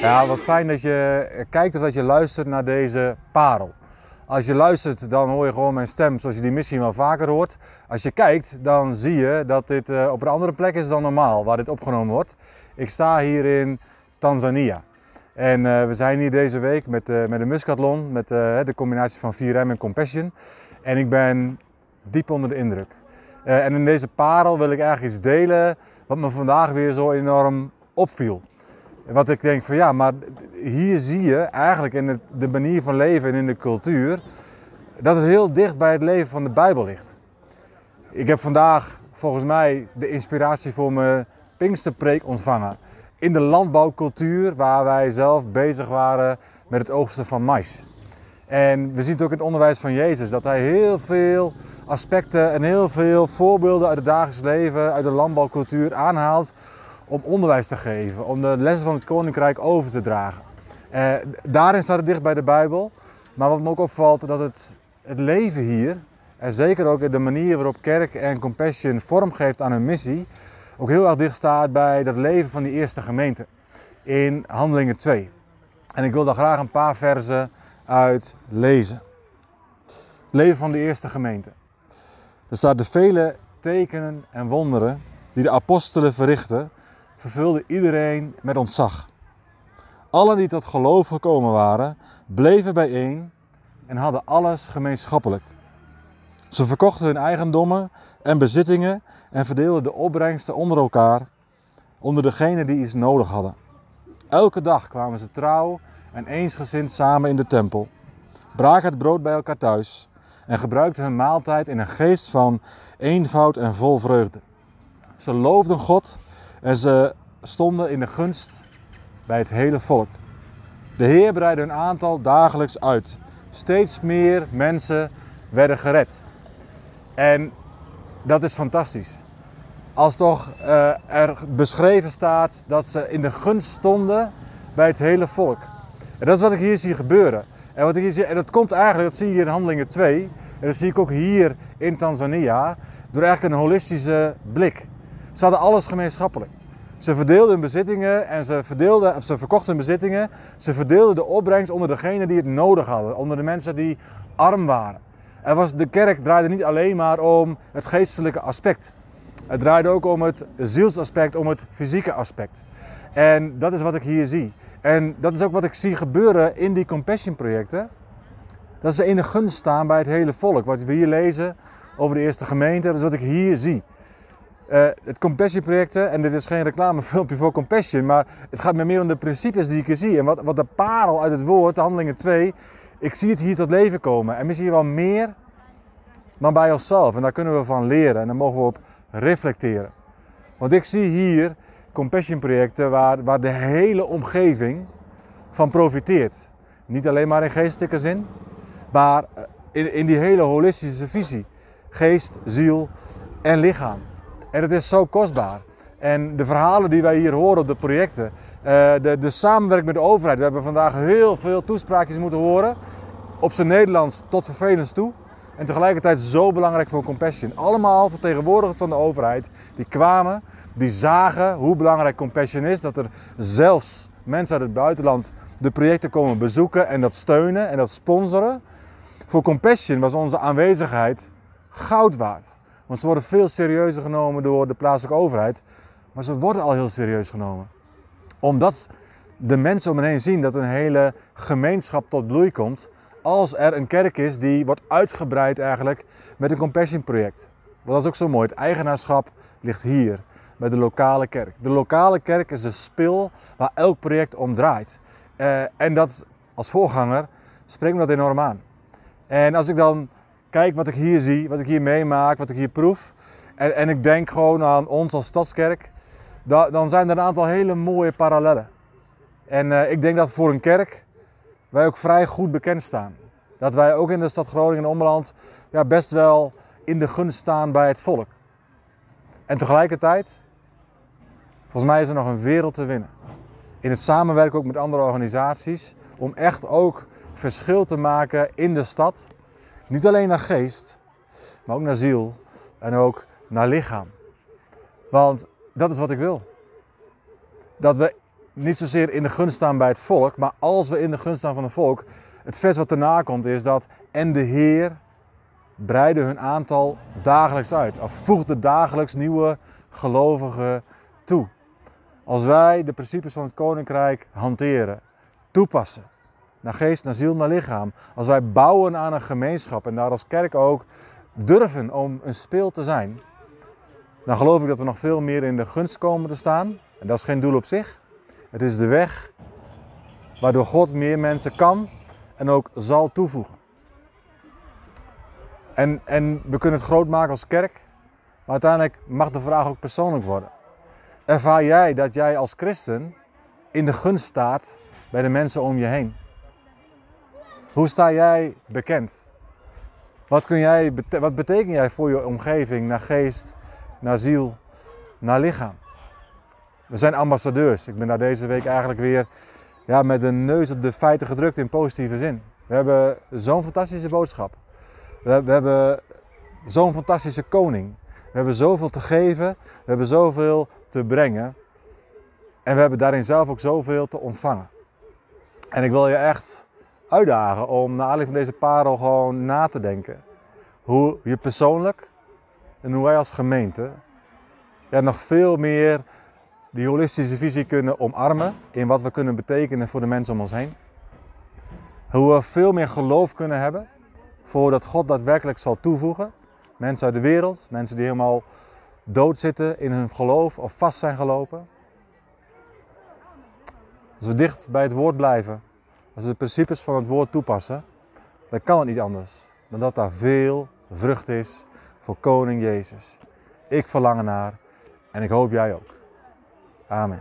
Ja, wat fijn dat je kijkt of dat je luistert naar deze parel. Als je luistert, dan hoor je gewoon mijn stem zoals je die misschien wel vaker hoort. Als je kijkt, dan zie je dat dit uh, op een andere plek is dan normaal, waar dit opgenomen wordt. Ik sta hier in Tanzania. En uh, we zijn hier deze week met, uh, met de Muscatlon, met de combinatie van 4M en Compassion. En ik ben diep onder de indruk. en in deze parel wil ik eigenlijk iets delen wat me vandaag weer zo enorm opviel. Wat ik denk van ja, maar hier zie je eigenlijk in het, de manier van leven en in de cultuur dat het heel dicht bij het leven van de Bijbel ligt. Ik heb vandaag volgens mij de inspiratie voor mijn Pinksterpreek ontvangen. In de landbouwcultuur waar wij zelf bezig waren met het oogsten van mais. En we zien het ook in het onderwijs van Jezus dat hij heel veel aspecten en heel veel voorbeelden uit het dagelijks leven, uit de landbouwcultuur aanhaalt om onderwijs te geven, om de lessen van het koninkrijk over te dragen. Eh, daarin staat het dicht bij de Bijbel. Maar wat me ook opvalt, dat het, het leven hier, en zeker ook de manier waarop kerk en compassion vormgeeft aan hun missie, ook heel erg dicht staat bij dat leven van die eerste gemeente in Handelingen 2. En ik wil daar graag een paar versen uit lezen. Het leven van de eerste gemeente. Er staat de vele tekenen en wonderen die de apostelen verrichten, vervulde iedereen met ontzag. Allen die tot geloof gekomen waren, bleven bijeen en hadden alles gemeenschappelijk. Ze verkochten hun eigendommen en bezittingen en verdeelden de opbrengsten onder elkaar, onder degenen die iets nodig hadden. Elke dag kwamen ze trouw en eensgezind samen in de tempel, braken het brood bij elkaar thuis en gebruikten hun maaltijd in een geest van eenvoud en vol vreugde. Ze loofden God en ze stonden in de gunst bij het hele volk. De Heer breidde hun aantal dagelijks uit. Steeds meer mensen werden gered. En dat is fantastisch. Als toch uh, er beschreven staat dat ze in de gunst stonden bij het hele volk. En dat is wat ik hier zie gebeuren. En, wat ik hier zie, en dat komt eigenlijk, dat zie je hier in Handelingen 2. En dat zie ik ook hier in Tanzania. Door eigenlijk een holistische blik. Ze hadden alles gemeenschappelijk. Ze verdeelden hun bezittingen en ze, verdeelden, ze verkochten hun bezittingen. Ze verdeelden de opbrengst onder degenen die het nodig hadden, onder de mensen die arm waren. Er was, de kerk draaide niet alleen maar om het geestelijke aspect. Het draaide ook om het zielsaspect, om het fysieke aspect. En dat is wat ik hier zie. En dat is ook wat ik zie gebeuren in die compassion projecten. Dat ze in de gunst staan bij het hele volk. Wat we hier lezen over de eerste gemeente, dat is wat ik hier zie. Uh, het Compassion projecten, en dit is geen reclamefilmpje voor Compassion, maar het gaat me meer om de principes die ik hier zie. En wat, wat de parel uit het woord, de handelingen 2, ik zie het hier tot leven komen. En misschien wel meer dan bij onszelf. En daar kunnen we van leren en daar mogen we op reflecteren. Want ik zie hier Compassion projecten waar, waar de hele omgeving van profiteert. Niet alleen maar in geestelijke zin, maar in, in die hele holistische visie. Geest, ziel en lichaam. En het is zo kostbaar. En de verhalen die wij hier horen op de projecten, uh, de, de samenwerking met de overheid. We hebben vandaag heel veel toespraakjes moeten horen. Op zijn Nederlands tot vervelens toe. En tegelijkertijd zo belangrijk voor Compassion. Allemaal vertegenwoordigers van de overheid. Die kwamen, die zagen hoe belangrijk Compassion is. Dat er zelfs mensen uit het buitenland de projecten komen bezoeken en dat steunen en dat sponsoren. Voor Compassion was onze aanwezigheid goud waard. Want ze worden veel serieuzer genomen door de plaatselijke overheid. Maar ze worden al heel serieus genomen. Omdat de mensen om hen heen zien dat een hele gemeenschap tot bloei komt. Als er een kerk is die wordt uitgebreid eigenlijk met een compassion project. Want dat is ook zo mooi. Het eigenaarschap ligt hier bij de lokale kerk. De lokale kerk is de spil waar elk project om draait. Uh, en dat als voorganger spreekt me dat enorm aan. En als ik dan kijk wat ik hier zie, wat ik hier meemaak, wat ik hier proef. En, en ik denk gewoon aan ons als stadskerk. dan zijn er een aantal hele mooie parallellen. En uh, ik denk dat voor een kerk wij ook vrij goed bekend staan. Dat wij ook in de stad Groningen en Ommeland ja, best wel in de gunst staan bij het volk. En tegelijkertijd, volgens mij is er nog een wereld te winnen. In het samenwerken ook met andere organisaties. Om echt ook verschil te maken in de stad niet alleen naar geest, maar ook naar ziel en ook naar lichaam. Want dat is wat ik wil. Dat we niet zozeer in de gunst staan bij het volk, maar als we in de gunst staan van het volk, het vers wat erna komt is dat en de Heer breidde hun aantal dagelijks uit, of voegde dagelijks nieuwe gelovigen toe. Als wij de principes van het koninkrijk hanteren, toepassen, naar geest, naar ziel, naar lichaam, als wij bouwen aan een gemeenschap en daar als kerk ook durven om een speel te zijn, dan geloof ik dat we nog veel meer in de gunst komen te staan. En dat is geen doel op zich. Het is de weg waardoor God meer mensen kan en ook zal toevoegen. En, en we kunnen het groot maken als kerk, maar uiteindelijk mag de vraag ook persoonlijk worden. Ervaar jij dat jij als christen in de gunst staat bij de mensen om je heen? Hoe sta jij bekend? Wat, kun jij, wat betekent jij voor je omgeving, naar geest, naar ziel, naar lichaam? We zijn ambassadeurs. Ik ben daar deze week eigenlijk weer ja, met de neus op de feiten gedrukt in positieve zin. We hebben zo'n fantastische boodschap. We, we hebben zo'n fantastische koning. We hebben zoveel te geven. We hebben zoveel te brengen. En we hebben daarin zelf ook zoveel te ontvangen. En ik wil je echt uitdagen om naar aanleiding van deze parel gewoon na te denken. Hoe je persoonlijk en hoe wij als gemeente ja, nog veel meer die holistische visie kunnen omarmen in wat we kunnen betekenen voor de mensen om ons heen. Hoe we veel meer geloof kunnen hebben voordat God daadwerkelijk zal toevoegen. Mensen uit de wereld, mensen die helemaal dood zitten in hun geloof of vast zijn gelopen. Als we dicht bij het woord blijven, als we de principes van het woord toepassen, dan kan het niet anders dan dat daar veel vrucht is voor Koning Jezus. Ik verlang naar en ik hoop jij ook. Amen.